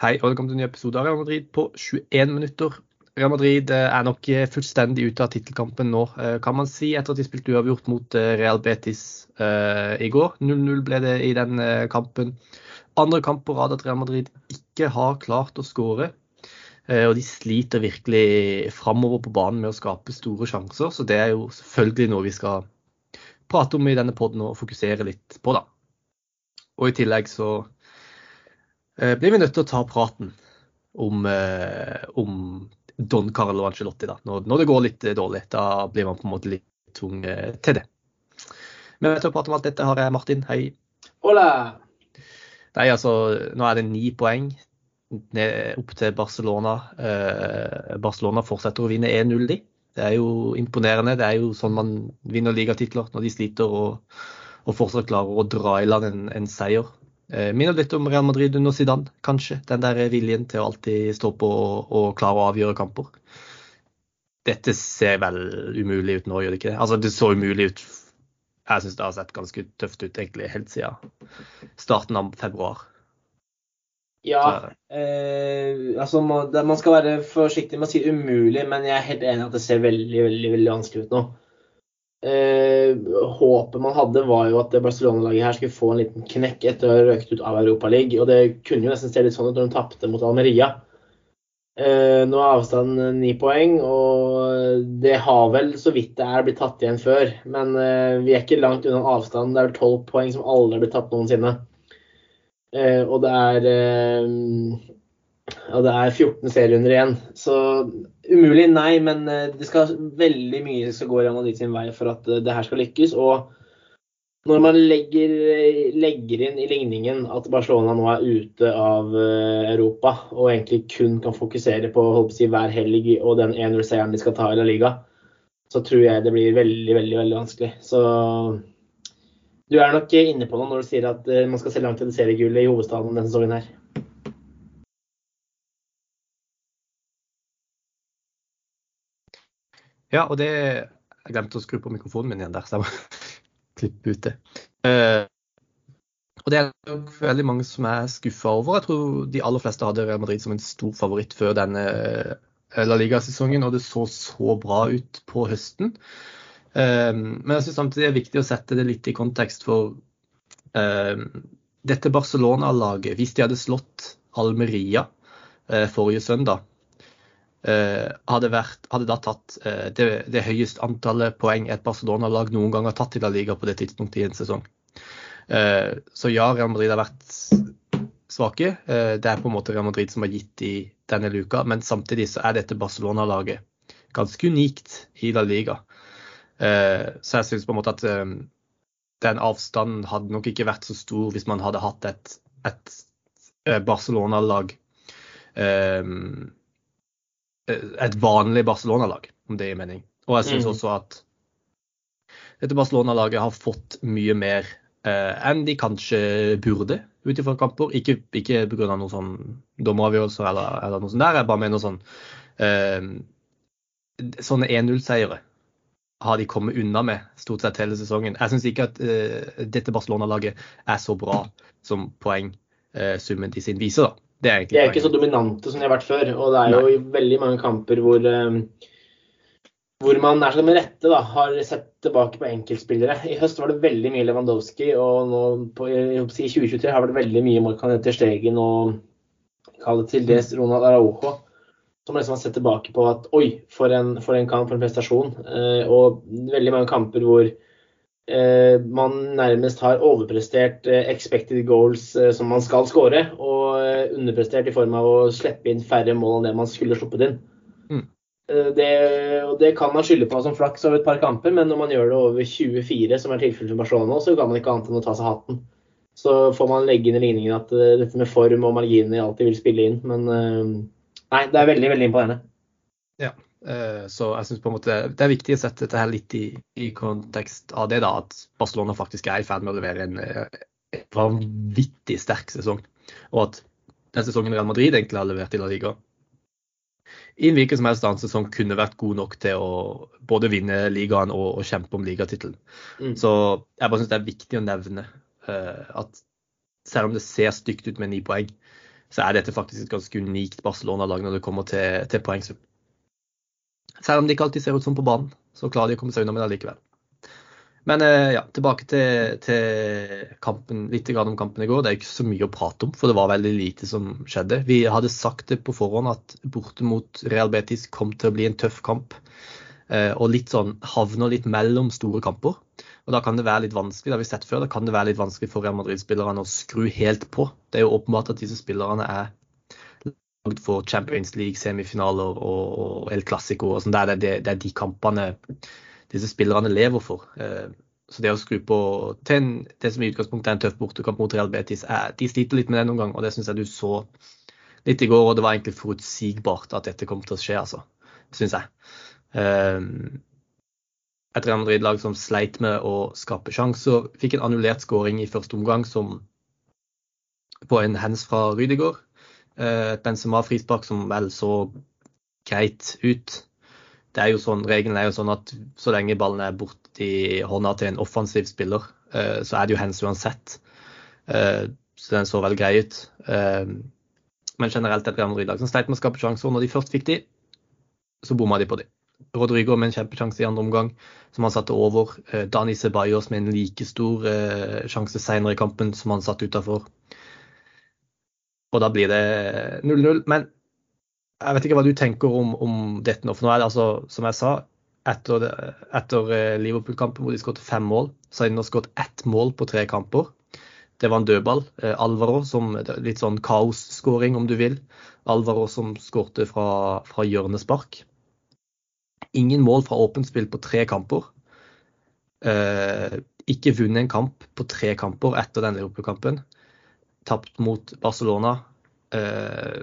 Hei og velkommen til en ny episode av Real Madrid på 21 minutter. Real Madrid eh, er nok eh, fullstendig ute av tittelkampen nå, eh, kan man si, etter at de spilte uavgjort mot Real Betis i går. 0-0 ble det i den kampen. Andre kamp på rad at Real Madrid ikke har klart å skåre. Og de sliter virkelig framover på banen med å skape store sjanser, så det er jo selvfølgelig noe vi skal prate om i denne poden og fokusere litt på, da. Og i tillegg så blir vi nødt til å ta praten om, eh, om Don Carlo Angelotti. da. Når, når, det går litt eh, dårlig, da blir man på en måte litt tung til det. Men til å prate om alt dette har jeg Martin. Hei. Hola. Nei, altså, nå er det ni poeng ned, opp til Barcelona. Eh, Barcelona fortsetter å vinne 1-0, de. Det er jo imponerende. Det er jo sånn man vinner ligatitler, når de sliter og, og fortsatt klarer å dra i land en, en seier. Eh, minner litt om Real Madrid under Zidane, kanskje. Den der viljen til å alltid stå på og, og klare å avgjøre kamper. Dette ser vel umulig ut nå, gjør det ikke det? Altså, det så umulig ut. Jeg syns det har sett ganske tøft ut egentlig helt siden starten av februar. Ja, eh, altså man, man, skal være forsiktig med å si umulig, men jeg er helt enig at det ser veldig, veldig, veldig vanskelig ut nå. Eh, håpet man hadde, var jo at Barcelona-laget her skulle få en liten knekk etter å ha røkt ut av Europaligaen. Og det kunne jo nesten se litt sånn ut når de tapte mot Almeria. Eh, nå er avstanden ni poeng, og det har vel så vidt det er blitt tatt igjen før. Men eh, vi er ikke langt unna avstanden. Det er vel tolv poeng som aldri er blitt tatt noensinne. Eh, og det er eh, og det er 14 serierunder igjen. Så umulig, nei, men eh, det skal veldig mye skal gå Real Madrid sin vei for at eh, det her skal lykkes. Og når man legger, legger, inn i ligningen at Barcelona nå er ute av eh, Europa og egentlig kun kan fokusere på si, hver helg og den 1-0-seieren de skal ta i La Liga, så tror jeg det blir veldig, veldig, veldig vanskelig. Så du er nok inne på noe når du sier at man skal se langt etter seriegullet i hovedstaden denne sesongen her. Ja, og det Jeg glemte å skru på mikrofonen min igjen der, så jeg må klippe ut det. Uh, og det er nok veldig mange som er skuffa over. Jeg tror de aller fleste hadde Real Madrid som en stor favoritt før denne eh, La Liga-sesongen, og det så så bra ut på høsten. Um, men jeg syns samtidig det er viktig å sette det litt i kontekst for um, dette Barcelona-laget. Hvis de hadde slått Almeria uh, forrige søndag, hadde, vært, hadde, da tatt uh, det, det høyeste antallet poeng et Barcelona-lag noen gang har tatt i La Liga på det tidspunktet i en sesong. Uh, så ja, Real Madrid har vært svake. det er på en måte Real Madrid som har gitt i denne luka, men samtidig så er dette Barcelona-laget ganske unikt i La Liga. så jeg syns på en måte at den avstanden hadde nok ikke vært så stor hvis man hadde hatt et, et Barcelona-lag um, et vanlig Barcelona-lag, om det gir mening. Og jeg syns mm. også at dette Barcelona-laget har fått mye mer eh, enn de kanskje burde ut ifra kamper. Ikke, ikke pga. noen sånn dommeravgjørelser eller, eller, noe sånt der, jeg bare mener sånn eh, Sånne 1-0-seiere har de kommet unna med stort sett hele sesongen. Jeg syns ikke at eh, dette Barcelona-laget er så bra som poengsummen eh, de sin viser. da. Det er, de er ikke så dominante som de har vært før. Og det er jo Nei. veldig mange kamper hvor, um, hvor man er med rette da, har sett tilbake på enkeltspillere. I høst var det veldig mye Lewandowski, og nå på, i 2023 har det vært veldig mye Morkan etter Stegen og kall det til dels Ronald Araujo. Som liksom har sett tilbake på at oi, for en, for en kamp, for en prestasjon. Uh, og veldig mange kamper hvor Eh, man nærmest har overprestert eh, expected goals eh, som man skal skåre, og underprestert i form av å slippe inn færre mål enn det man skulle sluppet inn. Mm. Det, det, kan man skylde på som flaks over et par kamper, men når man gjør det over 24, som er tilfellet for Barcelona så kan man ikke annet enn å ta seg hatten. Så får man legge inn i ligningen at dette med form og marginer alltid vil spille inn. Men nei, det er veldig, veldig imponerende. Ja. Eh, så jeg måte det er viktig å sette dette her litt i, i kontekst av det, da, at Barcelona faktisk er i ferd med å levere en, eh, en vanvittig sterk sesong. Og at den sesongen Real Madrid egentlig har levert i La Liga, i en hvilken som helst annen sesong kunne vært god nok til å både vinne ligaen og, og kjempe om ligatittelen. Mm. Så jeg bare syns det er viktig å nevne uh, at selv om det ser stygt ut med ni poeng, så er dette faktisk et ganske unikt Barcelona-lag når det kommer til, til poengsum. Selv om det ikke alltid ser ut som på banen, så klarer de å komme seg unna med det likevel. Men eh, ja, tilbake til, til, kampen, litt om kampen i går. Det er ikke så mye å prate om, for det var veldig lite som skjedde. Vi hadde sagt det på forhånd at borte mot Real Betis kom til å bli en tøff kamp. Eh, og litt sånn havner litt mellom store kamper. Og da kan det være litt vanskelig, det har vi sett før, da kan det være litt vanskelig for Real Madrid-spillerne å skru helt på. Det er jo åpenbart at disse spillerne er lagd for Champions League-semifinaler og, og El Clásico. Sånn. det, er, det, det er de kampene disse spillerne lever for. Eh, så det å skru på til en, det som i utgangspunktet er en tøff bortekamp mot Real Betis, er, de sliter litt med det noen gang. Og det syns jeg du så litt i går, og det var egentlig forutsigbart at dette kom til å skje, altså. Syns jeg. Um, et Real Madrid-lag som sleit med å skape sjanser, fikk en annullert skåring i første omgang som på en hands fra Rydiger. Uh, har Benzema-frispark som vel så greit ut det er jo sånn, Regelen er jo sånn at så lenge ballen er borti hånda til en offensiv spiller, eh, så er det jo hands uansett. Eh, så den så vel grei ut. Eh, men generelt et Real Madrid-lag som sleit med å skape sjanser. Når de først fikk de, så bomma de på de. Rodrigo med en kjempesjanse i andre omgang som han satte over. Dani Ceballos med en like stor sjanse senere i kampen som han satt utafor. Og da blir det 0-0. Men jeg vet ikke hva du tenker om, om dette nå. For nå er det altså, som jeg sa, etter, etter eh, Liverpool-kampen hvor de skåret fem mål, så har de nå skåret ett mål på tre kamper. Det var en dødball. Eh, Alvaro som litt sånn kaosskåring, om du vil. Alvaro som skårte fra, fra hjørnespark. Ingen mål fra åpent spill på tre kamper. Eh, ikke vunnet en kamp på tre kamper etter den Liverpool-kampen. Tapt mot Barcelona. Eh,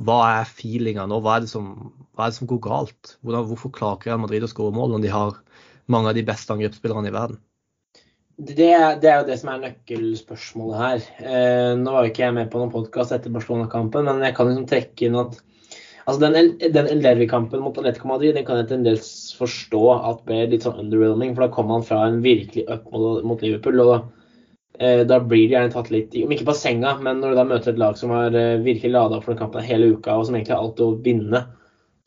hva er feelinga nå? Hva er, som, hva er, det som, går galt? Hvordan, hvorfor klarer Real Madrid å skåre mål når de har mange av de beste angrepsspillerne i verden? Det, det, er jo det som er nøkkelspørsmålet her. Eh, nå var jo ikke jeg med på noen podkast etter Barcelona-kampen, men jeg kan liksom trekke inn at altså den, den Eldervi-kampen mot Atletico Madrid den kan jeg til en del forstå at ble litt sånn underwhelming, for da kom han fra en virkelig up mot, mot Liverpool. og da blir de gjerne tatt litt, om ikke på senga, men når du da møter et lag som har eh, virkelig lada opp for den kampen hele uka, og som egentlig har alt å vinne,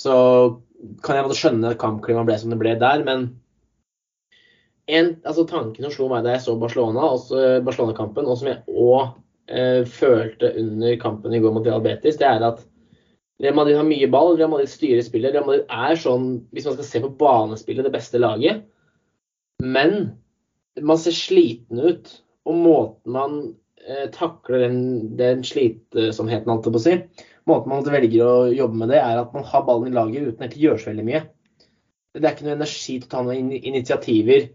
så kan jeg skjønne at kampklimaet ble som det ble der. Men en, altså tanken som slo meg da jeg så Barcelona, Barcelona-kampen, og som jeg òg eh, følte under kampen i går mot Real Betis, det er at Real Madrid har mye ball, Real Madrid styrer spillet. Real Madrid er sånn, hvis man skal se på banespillet, det beste laget. Men man ser sliten ut. Og måten man eh, takler den, den slitsomheten, holdt jeg på å si, måten man velger å jobbe med det, er at man har ballen i laget uten at det gjør så veldig mye. Det er ikke noe energi til å ta noen initiativer.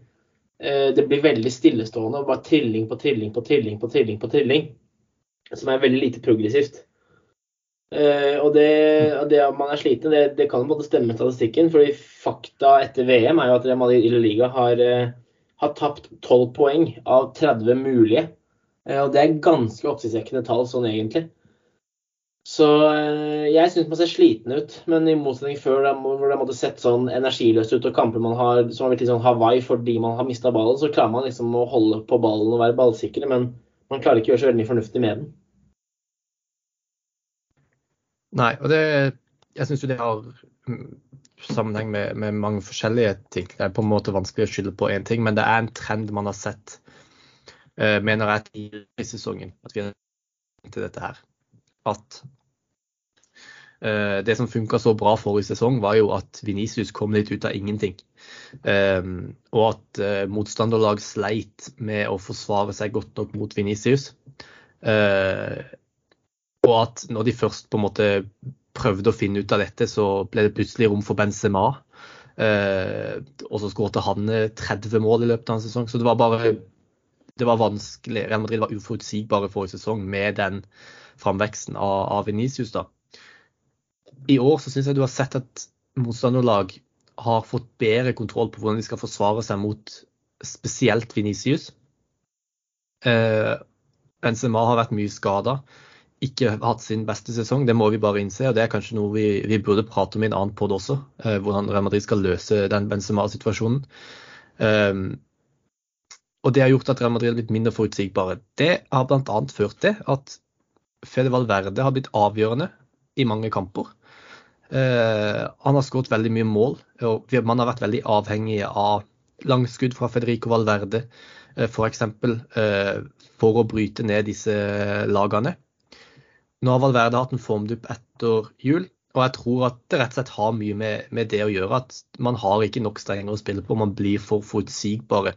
Eh, det blir veldig stillestående og bare trilling på trilling på trilling på trilling på trilling, som er veldig lite progressivt. Uh, og det, det, at man er sliten, det, det kan måte stemme med statistikken. fordi fakta etter VM er jo at Real Madrid i La Liga har uh, har tapt 12 poeng av 30 mulige. Eh, og det er ganske oppsiktsvekkende tall sånn egentlig. Så eh, jeg syns man ser sliten ut, men i motsetning før hvor det måtte sett sånn energiløst ut og kamper man har som har blitt litt sånn Hawaii fordi man har mista ballen, så klarer man liksom å holde på ballen og være ballsikre, men man klarer ikke å gjøre så veldig mye fornuftig med den. Nei, og det Jeg syns jo det har sammenheng med, med, mange forskjellige ting. Det er på en måte vanskelig å skylde på én ting, men det er en trend man har sett, uh, mener jeg, tidligere i sesongen. At vi har til dette her. At uh, det som funka så bra forrige sesong, var jo at Venicius kom litt ut av ingenting. Um, og at uh, motstanderlag sleit med å forsvare seg godt nok mot Venicius. Uh, og at når de først på en måte prøvde å finne ut av dette, så ble det plutselig rom for Benzema. Eh, og så skåret han 30 eh, mål i løpet av en sesong. Så det var bare det var vanskelig. Real Madrid var uforutsigbare forrige sesong med den framveksten av, av Venicius. da. I år så syns jeg du har sett at motstanderlag har fått bedre kontroll på hvordan de skal forsvare seg mot spesielt Venicius. Eh, Benzema har vært mye skada ikke hatt sin beste sesong. Det må vi bare innse. og Det er kanskje noe vi, vi burde prate om i en annen pod også. Eh, hvordan Real Madrid skal løse den Benzema-situasjonen. Um, og Det har gjort at Real Madrid har blitt mindre forutsigbare. Det har bl.a. ført til at Fede Valverde har blitt avgjørende i mange kamper. Eh, han har skåret veldig mye mål, og man har vært veldig avhengig av langskudd fra Federico Valverde, eh, f.eks. Eh, for å bryte ned disse lagene. Nå har Valverde hatt en formdupp etter jul, og jeg tror at det rett og slett har mye med, med det å gjøre. At man har ikke nok strenger å spille på, man blir for forutsigbare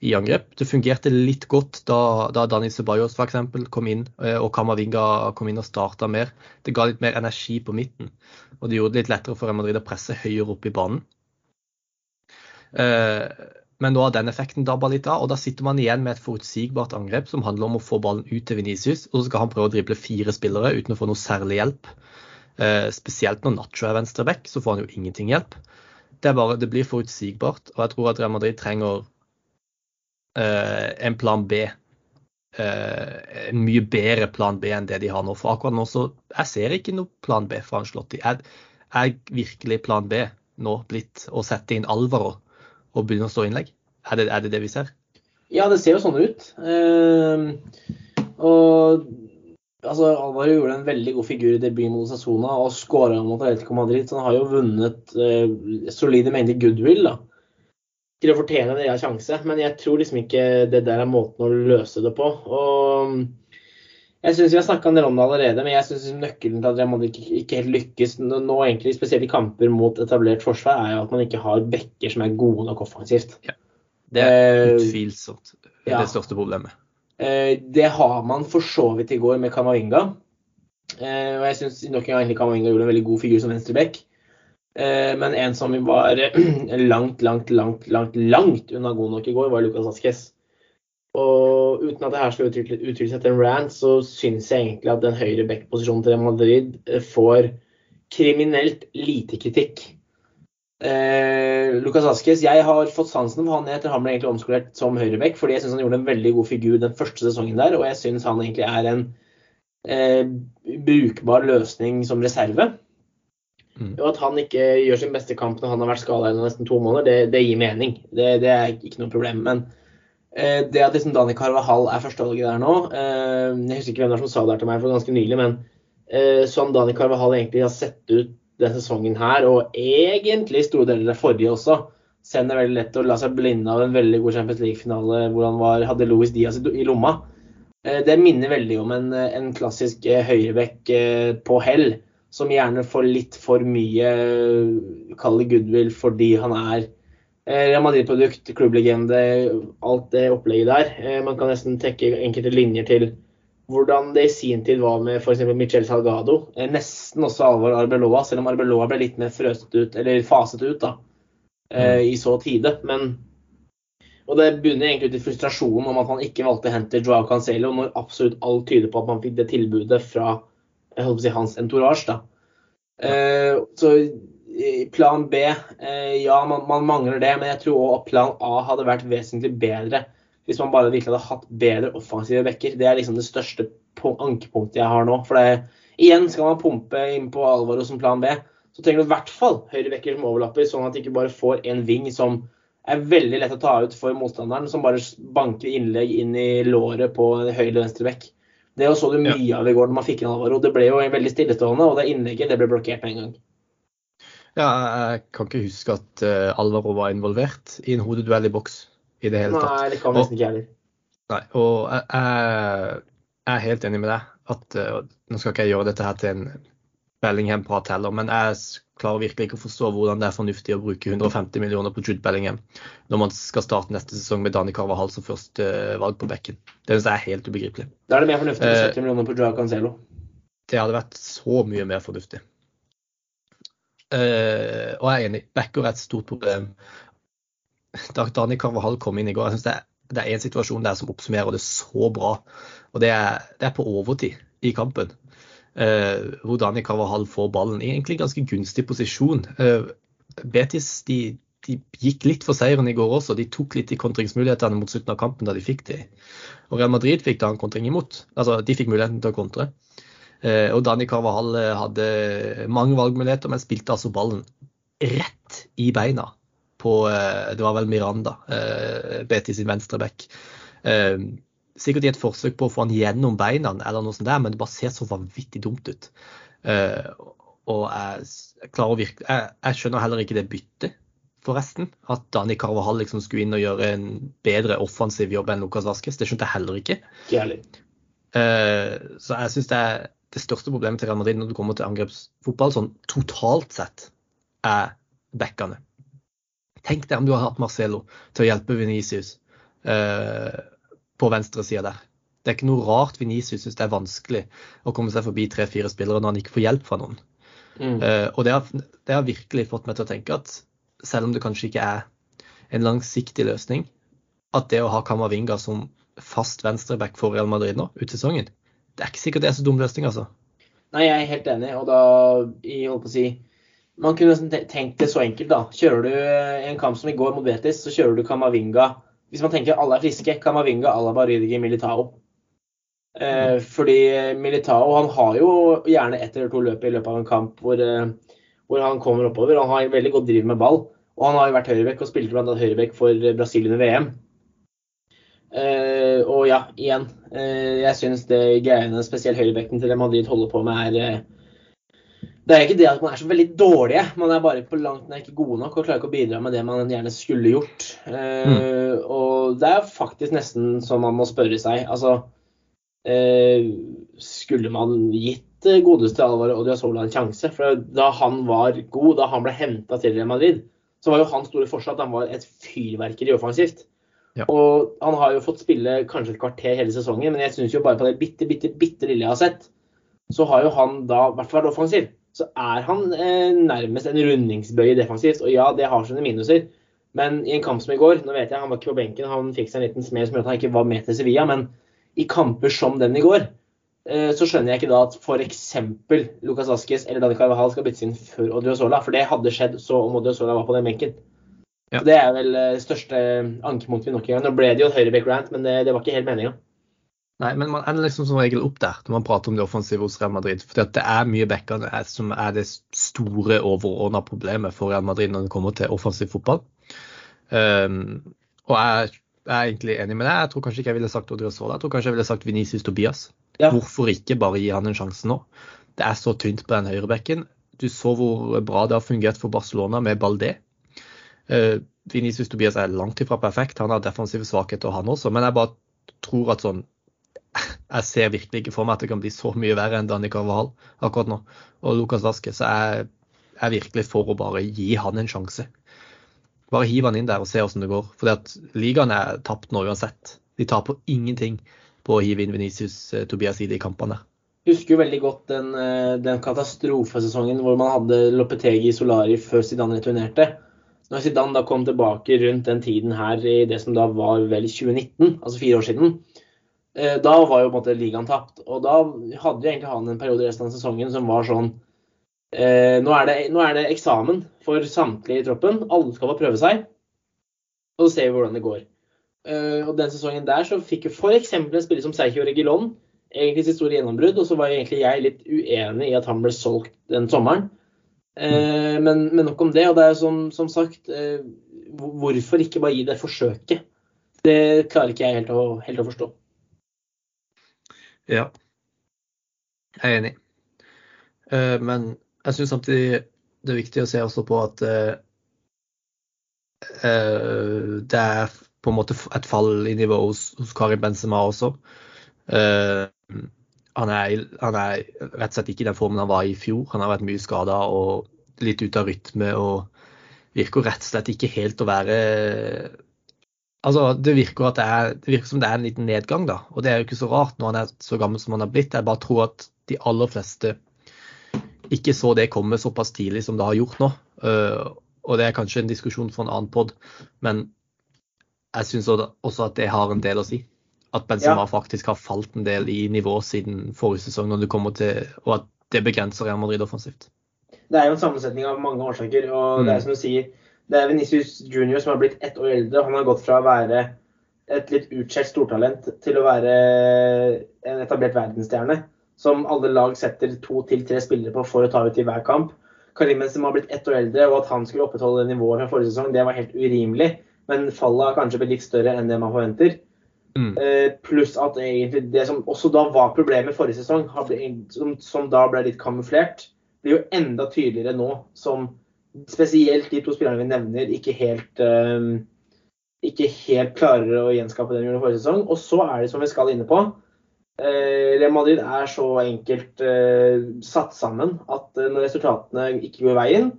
i angrep. Det fungerte litt godt da, da Dani Ceballos f.eks. kom inn og Kamavinga kom inn og starta mer. Det ga litt mer energi på midten. Og det gjorde det litt lettere for Real Madrid å presse høyere opp i banen. Eh, men nå har den effekten dabba litt av, og da sitter man igjen med et forutsigbart angrep som handler om å få ballen ut til Venicius, og så skal han prøve å drible fire spillere uten å få noe særlig hjelp. Eh, spesielt når Nacho er venstreback, så får han jo ingenting hjelp. Det, bare, det blir forutsigbart, og jeg tror at Real Madrid trenger eh, en plan B. en mye bedre plan B enn det de har nå. For akkurat nå så Jeg ser ikke noe plan B fra Anslotti. Er, er virkelig plan B nå blitt å sette inn Alvaro og begynne å stå innlegg? Er det, er det, det vi ser? Ja, det ser jo sånn ut. Eh, og altså, Alvaro gjorde en veldig god figur i debuten mot Sassona og skåra mot Atletico Madrid. Så han har jo vunnet eh, solide mengder goodwill da, til å fortjene en real sjanse. Men jeg tror liksom ikke det der er måten å løse det på. Og jeg syns vi har snakka en del om det allerede, men jeg syns nøkkelen til at Real Madrid ikke, helt lykkes nå, egentlig spesielt i kamper mot etablert forsvar, er jo at man ikke har bekker som er gode nok offensivt. Ja. Det er eh, utvilsomt det ja. største problemet. Eh, det har man for så vidt i går med Kamavinga. Eh, og jeg syns nok en gang Kamavinga gjorde en veldig god figur som venstreback. Men en som var langt, langt, langt, langt, langt unna god nok i går, var Lucas Asques. Og uten at det her skal utvikle seg til en rant, så syns jeg egentlig at den høyre back-posisjonen til Madrid eh, får kriminelt lite kritikk. Eh, Lucas Askes, jeg har fått sansen for han etter han ble egentlig omskolert som høyreback, fordi jeg syns han gjorde en veldig god figur den første sesongen der, og jeg syns han egentlig er en eh, brukbar løsning som reserve. Mm. Og at han ikke gjør sin beste kamp når han har vært skada i nesten to måneder, det, det gir mening. Det, det, er ikke noe problem. Men det at liksom Dani Carvahall er førstevalget der nå eh, Jeg husker ikke hvem det er som sa det her til meg for ganske nylig, men eh, som Dani Carvahall egentlig har sett ut denne sesongen her, og egentlig store deler av forrige også, det er veldig lett å la seg blinde av en veldig god Champions League-finale hvor han var, hadde Louis Diaz i lomma. Det minner veldig om en, en klassisk høyrebekk på hell, som gjerne får litt for mye kall goodwill fordi han er Eh, Real Madrid-produkt, klubblegende, alt det opplegget der. Eh, man kan nesten trekke enkelte linjer til hvordan det i sin tid var med f.eks. Michel Salgado. Eh, nesten også Alvor Arbeloa, selv om Arbeloa ble litt mer frøset ut, eller faset ut da, mm. i så tide. Men, og det bunner egentlig ut i frustrasjonen om at man ikke valgte å hente Joao Cancelo, når absolutt alt tyder på at man fikk det tilbudet fra si, hans entourage. da. Så plan B, eh, ja, man, man, mangler det. Men jeg tror at plan A hadde vært vesentlig bedre hvis man bare virkelig hadde hatt bedre offensive backer. Det er liksom det største ankepunktet jeg har nå. For det, igjen, skal man pumpe inn på Alvaro som plan B, så trenger du i hvert fall høyrebacker som overlapper, sånn at du ikke bare får en ving som er veldig lett å ta ut for motstanderen, som bare banker innlegg inn i låret på høyre- eller venstrebekk. Det så du mye av i går når man fikk inn Alvaro. Det ble jo veldig stillestående, og det innlegget det ble blokkert med en gang. Ja, jeg kan ikke huske at uh, Alvaro var involvert i en hodeduell i boks i det hele tatt. Nei, det kan nesten ikke heller. Nei, og jeg, jeg, er helt enig med deg at uh, Nå skal ikke jeg gjøre dette her til en Bellingham-prat heller, men jeg klarer virkelig ikke å forstå hvordan det er fornuftig å bruke 150 millioner på Jude Bellingham når man skal starte neste sesong med Dani Carvahall som første uh, valg på bekken. Det synes jeg er helt ubegripelig. Da er det mer fornuftig med 70 millioner på Joao Cancelo. Det hadde vært så mye mer fornuftig. Uh, og jeg er enig, backer er et stort problem. Da Dani Carvahall kom inn i går, jeg synes det er, det en situasjon der som oppsummerer det så bra. Og det er, det er på overtid i kampen. Uh, hvor Dani Carvahall får ballen i egentlig ganske gunstig posisjon. Uh, Betis de, de, gikk litt for seieren i går også. De tok litt i kontringsmulighetene mot slutten av kampen da de fikk de. Og Real Madrid fikk da en kontring imot. Altså, de fikk muligheten til å kontre. Eh, og Dani Carvahall eh, hadde mange valgmuligheter, men spilte altså ballen rett i beina på eh, Det var vel Miranda, BT sin venstre back. sikkert i et forsøk på å få han gjennom beina, eller noe sånt der, men det bare ser så vanvittig dumt ut. Og jeg, jeg, virke, jeg, jeg, skjønner heller ikke det byttet, forresten. At Dani Carvahall liksom skulle inn og gjøre en bedre offensiv jobb enn Lucas Vasques. Det skjønte jeg heller ikke. Uh, så jeg syns det er det største problemet til Real Madrid når du kommer til angrepsfotball, sånn totalt sett, er backene. Tenk deg om du har hatt Marcelo til å hjelpe Venicius eh, på venstresida der. Det er ikke noe rart Venicius syns det er vanskelig å komme seg forbi tre-fire spillere når han ikke får hjelp fra noen. Mm. Eh, og det har, det har, virkelig fått meg til å tenke at selv om det kanskje ikke er en langsiktig løsning, at det å ha Kamavinga som fast venstreback for Real Madrid nå ut sesongen, det er ikke sikkert det er så dum løsning, altså. Nei, jeg er helt enig. Og da, jeg holdt på å si Man kunne tenkt det så enkelt, da. Kjører du en kamp som i går mot Betis, så kjører du Kamavinga Hvis man tenker alle er friske, Kamavinga, Alaba, Rydiger, Militao. Eh, mm. fordi Militao han har jo gjerne ett eller to løp i løpet av en kamp hvor, eh, hvor han kommer oppover. Han har veldig godt driv med ball. Og han har jo vært høyrebekk og spilte bl.a. høyrebekk for Brasil under VM. Uh, og ja, igjen. Uh, jeg syns det greiene spesielt høyrebekken til Madrid holder på med, er uh, Det er ikke det at man er så veldig dårlige, man er bare på langt nær ikke gode nok og klarer ikke å bidra med det man gjerne skulle gjort. Mm. Og det er faktisk nesten så man må spørre seg. Altså Skulle man gitt godeste Alvaro Odiasola en sjanse? For da han var god, da han ble henta til Real Madrid, så var jo hans store forskjell at han var et fyrverkeri offensivt. Ja. Og han har jo fått spille kanskje et kvarter hele sesongen, men jeg syns jo bare på det bitte, bitte, bitte lille jeg har sett, så har jo han da i vært offensiv. Så er han eh, nærmest en rundingsbøye defensivt. Og ja, det har sine minuser. Men i en kamp som i går, nå vet jeg han var ikke på benken, han fikk seg en liten smell som gjorde at han ikke var med til Sevilla, men i kamper som den i går, eh, så skjønner jeg ikke da at f.eks. Lucas Vasques eller Dani Carvajal skal byttes inn før Odriozola, for det hadde skjedd så om Odriozola var på den benken. Ja. Det er vel eh, største ankepunktet vi nok en gang. Nå ble det jo et høyreback-rant, men det, det, var ikke helt meninga. Nei, men man ender liksom som regel opp der når man prater om det offensive hos Real Madrid. For det er mye backer som er det store overordna problemet for Real Madrid når det kommer til offensiv fotball. Um, og jeg, jeg, er egentlig enig med deg. Jeg tror kanskje ikke jeg ville sagt Odriozola. Jeg tror kanskje jeg ville sagt Venicius Tobias. Ja. Hvorfor ikke bare gi han en sjanse nå? Det er så tynt på den høyrebekken. Du så hvor bra det har fungert for Barcelona med Baldé. Uh, Vinicius Tobias er langt ifra perfekt. Han har defensive svakheter, han også. Men jeg bare tror at sånn Jeg ser virkelig ikke for meg at det kan bli så mye verre enn Danny Carvahal akkurat nå. Og Lukas Vaske. Så jeg er virkelig for å bare gi han en sjanse. Bare hiv han inn der og se hvordan det går. For ligaen er tapt nå uansett. De taper ingenting på å hive inn Venicius eh, Tobias i de kampene. Jeg husker jo veldig godt den, eh, den katastrofesesongen hvor man hadde Lopetegi Solari før Zidane returnerte. Når Zidane da kom tilbake rundt den tiden her i det som da var vel 2019, altså fire år siden, eh, da var jo på en måte ligaen tapt. Og da hadde jo egentlig han en periode resten av sesongen som var sånn eh, nå, er det, nå, er det, eksamen for samtlige i troppen. Alle skal få prøve seg. Og så ser vi hvordan det går. Eh, og den sesongen der så fikk jo f.eks. en spiller som Sergio Regilon egentlig sitt store gjennombrudd. Og så var egentlig jeg litt uenig i at han ble solgt den sommeren. Eh, men, men, nok om det. Og det er som, som sagt, eh, hvorfor ikke bare gi det forsøket? Det klarer ikke jeg helt å, helt å forstå. Ja, jeg er enig. Eh, men jeg syns samtidig det er viktig å se også på at det er på en måte et fall i nivå hos, hos Karim Benzema også. Han er, han er, rett og slett ikke i den formen han var i fjor. Han har vært mye skada og litt ute av rytme og virker rett og slett ikke helt å være Altså, det virker, det, er, det virker som det er en liten nedgang, da. Og det er jo ikke så rart når han er så gammel som han har blitt. Jeg bare tror at de aller fleste ikke så det komme såpass tidlig som det har gjort nå. Uh, og det er kanskje en diskusjon for en annen pod, men jeg syns også at det har en del å si at Benzema ja. faktisk har falt en del i nivå siden forrige sesong, når det kommer til, og at det begrenser Real Madrid offensivt. Det er jo en sammensetning av mange årsaker. og mm. Det er som du sier, det er Venicius Junior som har blitt ett år eldre. Han har gått fra å være et litt utskjelt stortalent til å være en etablert verdensstjerne. Som alle lag setter to til tre spillere på for å ta ut i hver kamp. Karim Benzema har blitt ett år eldre, og at han skulle opprettholde nivået fra forrige sesong, det var helt urimelig. Men fallet har kanskje blitt litt større enn det man forventer. Mm. Eh, pluss at egentlig det som også da var problemet forrige sesong, som, som, da ble litt kamuflert, blir jo enda tydeligere nå. Som spesielt de to spillerne vi nevner, ikke helt uh, ikke helt klarer å gjenskape det de gjorde forrige sesong. Og så er det som vi skal inne på. Uh, Real Madrid er så enkelt satt sammen at når resultatene ikke går veien,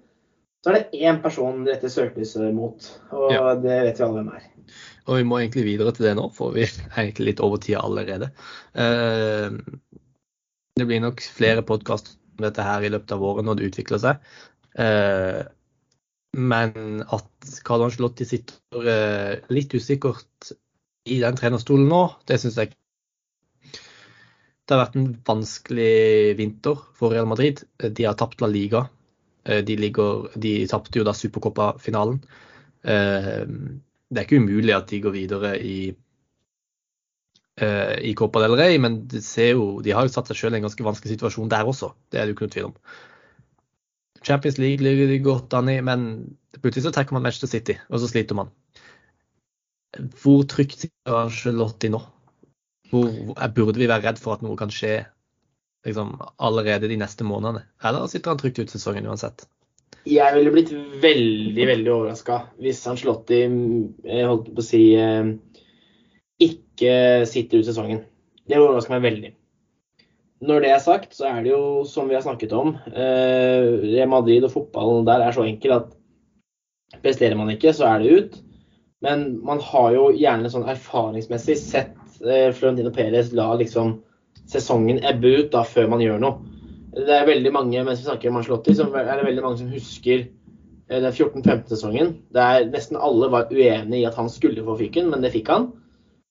så er det én person det retter søkelyset mot. Og ja. det vet vi alle hvem er. Og vi må egentlig videre til det nå, for vi er egentlig litt over tida allerede. Eh, det blir nok flere podkast om dette her i løpet av året når det utvikler seg. Eh, men at Carl Angelotti sitter eh, litt usikkert i den trenerstolen nå, det syns jeg det har vært en vanskelig vinter for Real Madrid. De har tapt La Liga. De, ligger, de tapte jo da Supercopa-finalen det er ikke umulig at de går videre i, uh, i Copa del Rey, men de, jo, de har jo satt seg selv i en ganske vanskelig situasjon der også. Det er det jo ikke noe tvil om. Champions League ligger de godt an i, men plutselig så trekker man Manchester City, og så sliter man. Hvor trygt sitter Angelotti nå? Hvor, burde vi være redd for at noe kan skje liksom, allerede de neste månedene? Eller sitter han trygt ut sesongen uansett? Jeg ville blitt veldig veldig overraska hvis han slått i holdt på å si eh, ikke sitter ut sesongen. Det overrasker meg veldig. Når det er sagt, så er det jo som vi har snakket om eh, Madrid og fotballen der er så enkel at presterer man ikke, så er det ut. Men man har jo gjerne sånn erfaringsmessig sett eh, Florentino Perez la liksom sesongen ebbe ut da før man gjør noe. Det er veldig mange mens vi snakker om Ancelotti, som er det veldig mange som husker eh, den 14-15-sesongen. Der nesten alle var uenig i at han skulle få fyken, men det fikk han.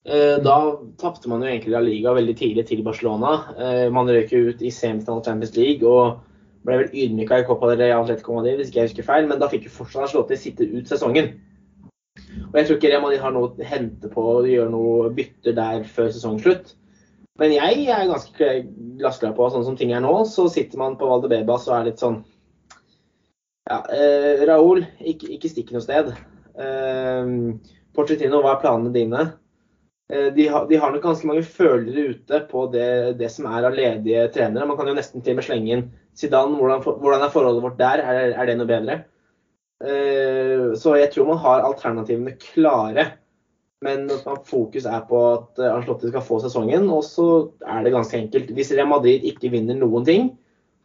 Eh, da tapte man jo egentlig La Liga veldig tidlig til Barcelona. Eh, man røk jo ut i semifinalen Champions League og ble vel ydmyka i Copa del Rey Atletico Madrid, hvis ikke jeg husker feil. Men da fikk jo fortsatt Ancelotti sitte ut sesongen. Og jeg tror ikke Real har noe å hente på å gjøre noe bytter der før sesongslutt. Men jeg er ganske glassklar på sånn som ting er nå, så sitter man på Valdebebas og er litt sånn Ja, eh, Raúl, ikke, ikke stikk noe sted. Eh, Porcetino, hva er planene dine? Eh, de, har, de, har, nok ganske mange følere ute på det, det, som er av ledige trenere. Man kan jo nesten til og med slenge inn Zidane. Hvordan, hvordan er forholdet vårt der? Er, er det noe bedre? Eh, så jeg tror man har alternativene klare. Men fokus er på at eh, Ancelotti skal få sesongen. Og så er det ganske enkelt. Hvis Real Madrid ikke vinner noen ting,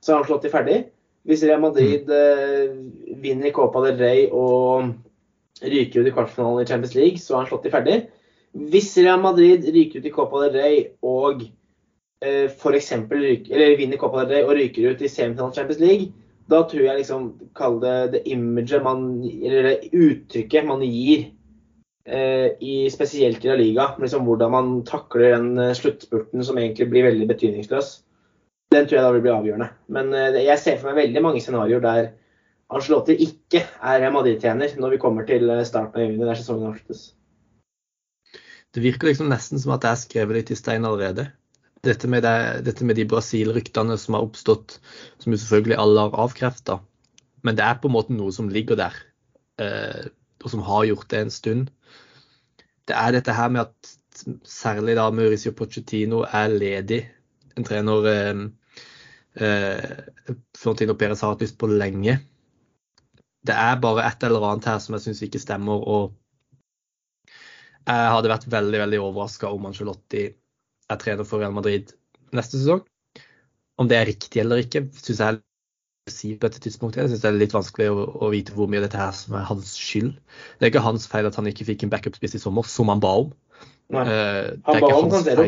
så er Ancelotti ferdig. Hvis Real Madrid eh, vinner i Copa del Rey og ryker ut i kvartfinalen i Champions League, så er Ancelotti ferdig. Hvis Real Madrid ryker ut i Copa del Rey og eh, f.eks. vinner Copa del Rey og ryker ut i semifinalen Champions League, da tror jeg liksom Kall det det imaget man Eller det uttrykket man gir i, spesielt i La Liga. Liksom hvordan man takler den eh, sluttspurten som egentlig blir veldig betydningsløs. Den tror jeg da vil bli avgjørende. Men eh, jeg ser for meg veldig mange scenarioer der Arcelotti ikke er Madrid-tjener når vi kommer til starten av juni der sesongen avsluttes. Det virker liksom nesten som at jeg har skrevet litt i stein allerede. Dette med, det, dette med de Brasil-ryktene som har oppstått, som jo selvfølgelig alle har avkrefta. Men det er på en måte noe som ligger der, eh, og som har gjort det en stund det er dette her med at særlig da Mauricio Pochettino er ledig. En trener eh, eh, Florentino Perez har hatt lyst på lenge. Det er bare et eller annet her som jeg syns ikke stemmer. og jeg hadde vært veldig veldig overraska om Angelotti er trener for Real Madrid neste sesong. Om det er riktig eller ikke, syns jeg si på dette tidspunktet. Jeg syns det er litt vanskelig å, å, vite hvor mye dette her som er hans skyld. Det er ikke hans feil at han ikke fikk en backup-spiss i sommer, som han ba om. Nei. Uh, han ba om Cancelo.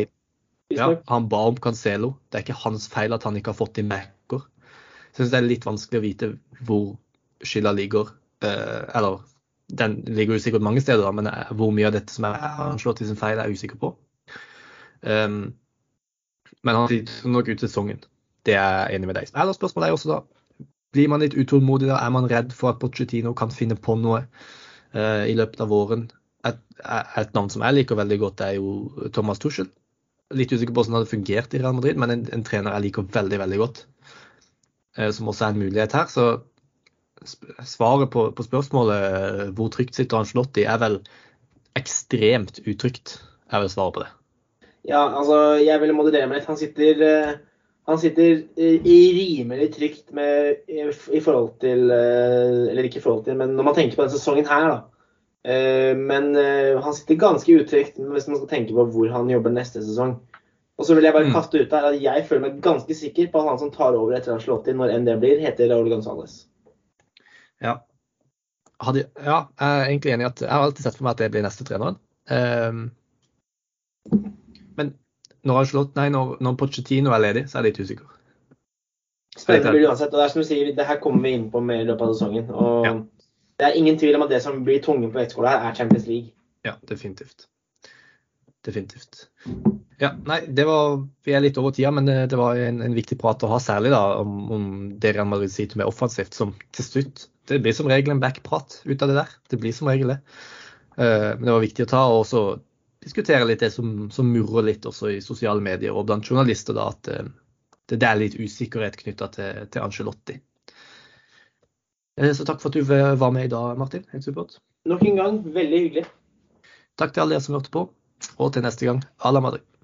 Ja, han ba om Cancelo. Det er ikke hans feil at han ikke har fått inn Macker. Jeg syns det er litt vanskelig å vite hvor skylda ligger. Uh, eller den ligger jo sikkert mange steder, da, men eh, hvor mye av dette som er anslått til sin feil, er jeg usikker på. Um, men han sitter nok ut sesongen. Det er jeg enig med deg. Eller spørsmålet er også da blir man litt utålmodig da? Er man redd for at Pochettino kan finne på noe uh, i løpet av våren? Et, et, navn som jeg liker veldig godt, er jo Thomas Tuchel. Litt usikker på hvordan det hadde fungert i Real Madrid, men en, en trener jeg liker veldig, veldig godt. Uh, som også er en mulighet her. Så svaret på, på spørsmålet hvor trygt sitter Angelotti, er vel ekstremt utrygt. Jeg vil svare på det. Ja, altså, jeg vil moderere meg litt. Han sitter, eh, han sitter i rimelig trygt med, i forhold til Eller ikke i forhold til, men når man tenker på denne sesongen her, da. Men han sitter ganske utrygt hvis man skal tenke på hvor han jobber neste sesong. Og så vil jeg bare mm. kaste ut der at jeg føler meg ganske sikker på at han som tar over etter han slått inn når enn det blir, heter Raúl Gonzales. Ja. Hadde, ja, jeg er egentlig enig i at jeg har alltid sett for meg at det blir neste treneren. Um, men når, Ancelotti, nei, når, når Pochettino er ledig, så er jeg litt usikker. Spennende blir det uansett. og Det er som du sier, det her kommer vi inn på mer i løpet av sesongen. og ja. Det er ingen tvil om at det som blir tungen på vektskåla her, er Champions League. Ja, definitivt. Definitivt. Ja, nei, det var, Vi er litt over tida, men det, det var en, en, viktig prat å ha, særlig da, om, om det Real Madrid sier til mer offensivt, som til slutt Det blir som regel en backprat ut av det der. Det blir som regel det. Uh, men det var viktig å ta og også diskutere litt det som, som murrer litt også i sosiale medier og blant journalister, da, at uh, det, det, er litt usikkerhet knytta til, til Angelotti. Uh, så takk for at du var med i dag, Martin. Helt supert. Nok en gang, veldig hyggelig. Takk til alle dere som hørte på, og til neste gang, à la Madrid.